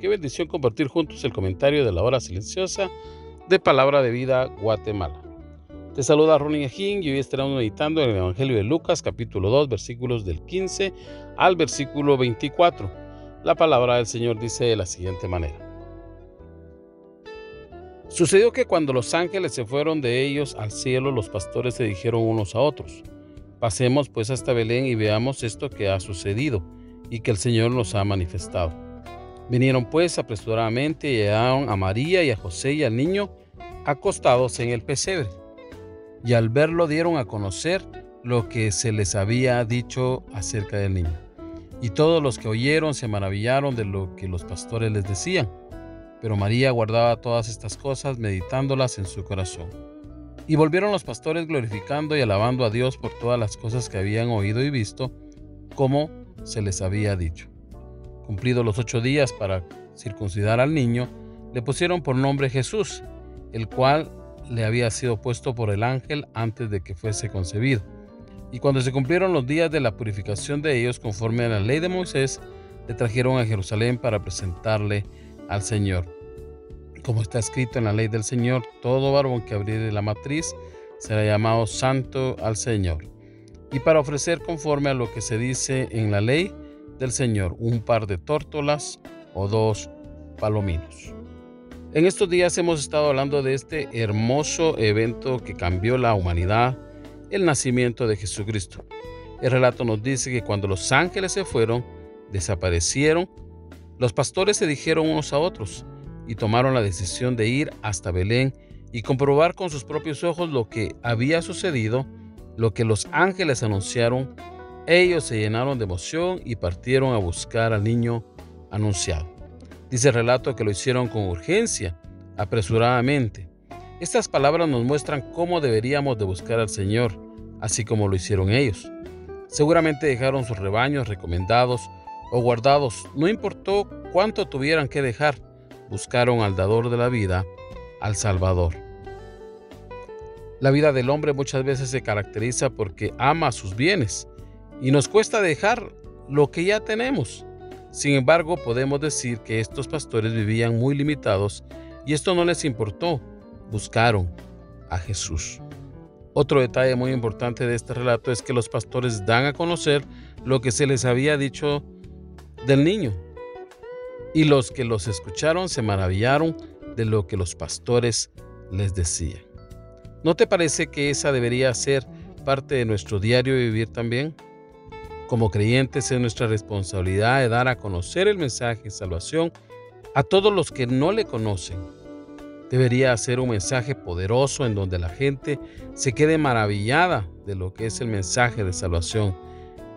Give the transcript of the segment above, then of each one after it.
Qué bendición compartir juntos el comentario de la hora silenciosa de Palabra de Vida Guatemala. Te saluda Ronnie Ajín y hoy estaremos meditando en el Evangelio de Lucas capítulo 2 versículos del 15 al versículo 24. La palabra del Señor dice de la siguiente manera. Sucedió que cuando los ángeles se fueron de ellos al cielo, los pastores se dijeron unos a otros, pasemos pues hasta Belén y veamos esto que ha sucedido y que el Señor nos ha manifestado. Vinieron pues apresuradamente y hallaron a María y a José y al niño acostados en el pesebre. Y al verlo dieron a conocer lo que se les había dicho acerca del niño. Y todos los que oyeron se maravillaron de lo que los pastores les decían. Pero María guardaba todas estas cosas, meditándolas en su corazón. Y volvieron los pastores glorificando y alabando a Dios por todas las cosas que habían oído y visto, como se les había dicho. Cumplidos los ocho días para circuncidar al niño, le pusieron por nombre Jesús, el cual le había sido puesto por el ángel antes de que fuese concebido. Y cuando se cumplieron los días de la purificación de ellos conforme a la ley de Moisés, le trajeron a Jerusalén para presentarle al Señor. Como está escrito en la ley del Señor, todo varón que abriere la matriz será llamado santo al Señor. Y para ofrecer conforme a lo que se dice en la ley, del Señor, un par de tórtolas o dos palominos. En estos días hemos estado hablando de este hermoso evento que cambió la humanidad, el nacimiento de Jesucristo. El relato nos dice que cuando los ángeles se fueron, desaparecieron, los pastores se dijeron unos a otros y tomaron la decisión de ir hasta Belén y comprobar con sus propios ojos lo que había sucedido, lo que los ángeles anunciaron ellos se llenaron de emoción y partieron a buscar al niño anunciado. Dice el relato que lo hicieron con urgencia, apresuradamente. Estas palabras nos muestran cómo deberíamos de buscar al Señor, así como lo hicieron ellos. Seguramente dejaron sus rebaños recomendados o guardados, no importó cuánto tuvieran que dejar, buscaron al dador de la vida, al Salvador. La vida del hombre muchas veces se caracteriza porque ama sus bienes, y nos cuesta dejar lo que ya tenemos. Sin embargo, podemos decir que estos pastores vivían muy limitados y esto no les importó. Buscaron a Jesús. Otro detalle muy importante de este relato es que los pastores dan a conocer lo que se les había dicho del niño. Y los que los escucharon se maravillaron de lo que los pastores les decían. ¿No te parece que esa debería ser parte de nuestro diario vivir también? Como creyentes es nuestra responsabilidad de dar a conocer el mensaje de salvación a todos los que no le conocen. Debería ser un mensaje poderoso en donde la gente se quede maravillada de lo que es el mensaje de salvación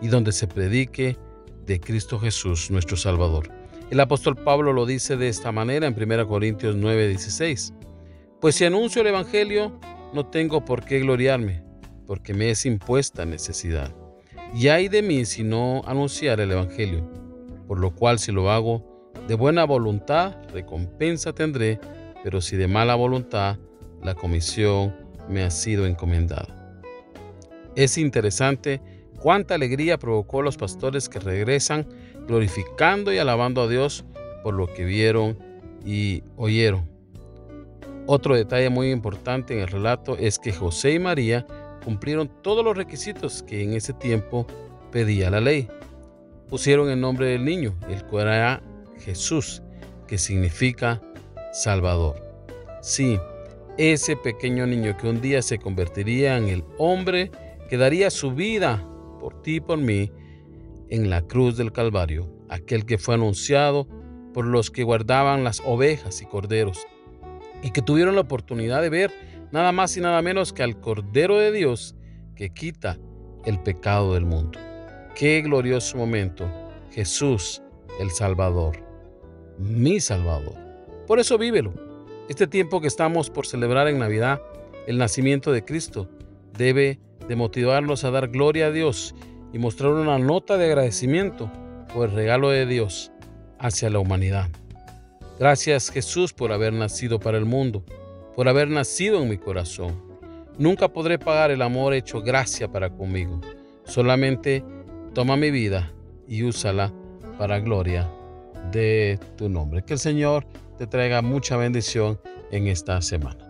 y donde se predique de Cristo Jesús, nuestro Salvador. El apóstol Pablo lo dice de esta manera en 1 Corintios 9:16. Pues si anuncio el Evangelio, no tengo por qué gloriarme, porque me es impuesta necesidad. Y hay de mí si no anunciar el Evangelio, por lo cual si lo hago de buena voluntad, recompensa tendré, pero si de mala voluntad, la comisión me ha sido encomendada. Es interesante cuánta alegría provocó los pastores que regresan glorificando y alabando a Dios por lo que vieron y oyeron. Otro detalle muy importante en el relato es que José y María cumplieron todos los requisitos que en ese tiempo pedía la ley. Pusieron el nombre del niño, el cual era Jesús, que significa Salvador. Sí, ese pequeño niño que un día se convertiría en el hombre que daría su vida por ti y por mí en la cruz del Calvario, aquel que fue anunciado por los que guardaban las ovejas y corderos y que tuvieron la oportunidad de ver nada más y nada menos que al Cordero de Dios que quita el pecado del mundo. Qué glorioso momento. Jesús, el Salvador, mi Salvador. Por eso vívelo. Este tiempo que estamos por celebrar en Navidad, el nacimiento de Cristo, debe de motivarnos a dar gloria a Dios y mostrar una nota de agradecimiento por el regalo de Dios hacia la humanidad. Gracias Jesús por haber nacido para el mundo, por haber nacido en mi corazón. Nunca podré pagar el amor hecho gracia para conmigo. Solamente toma mi vida y úsala para gloria de tu nombre. Que el Señor te traiga mucha bendición en esta semana.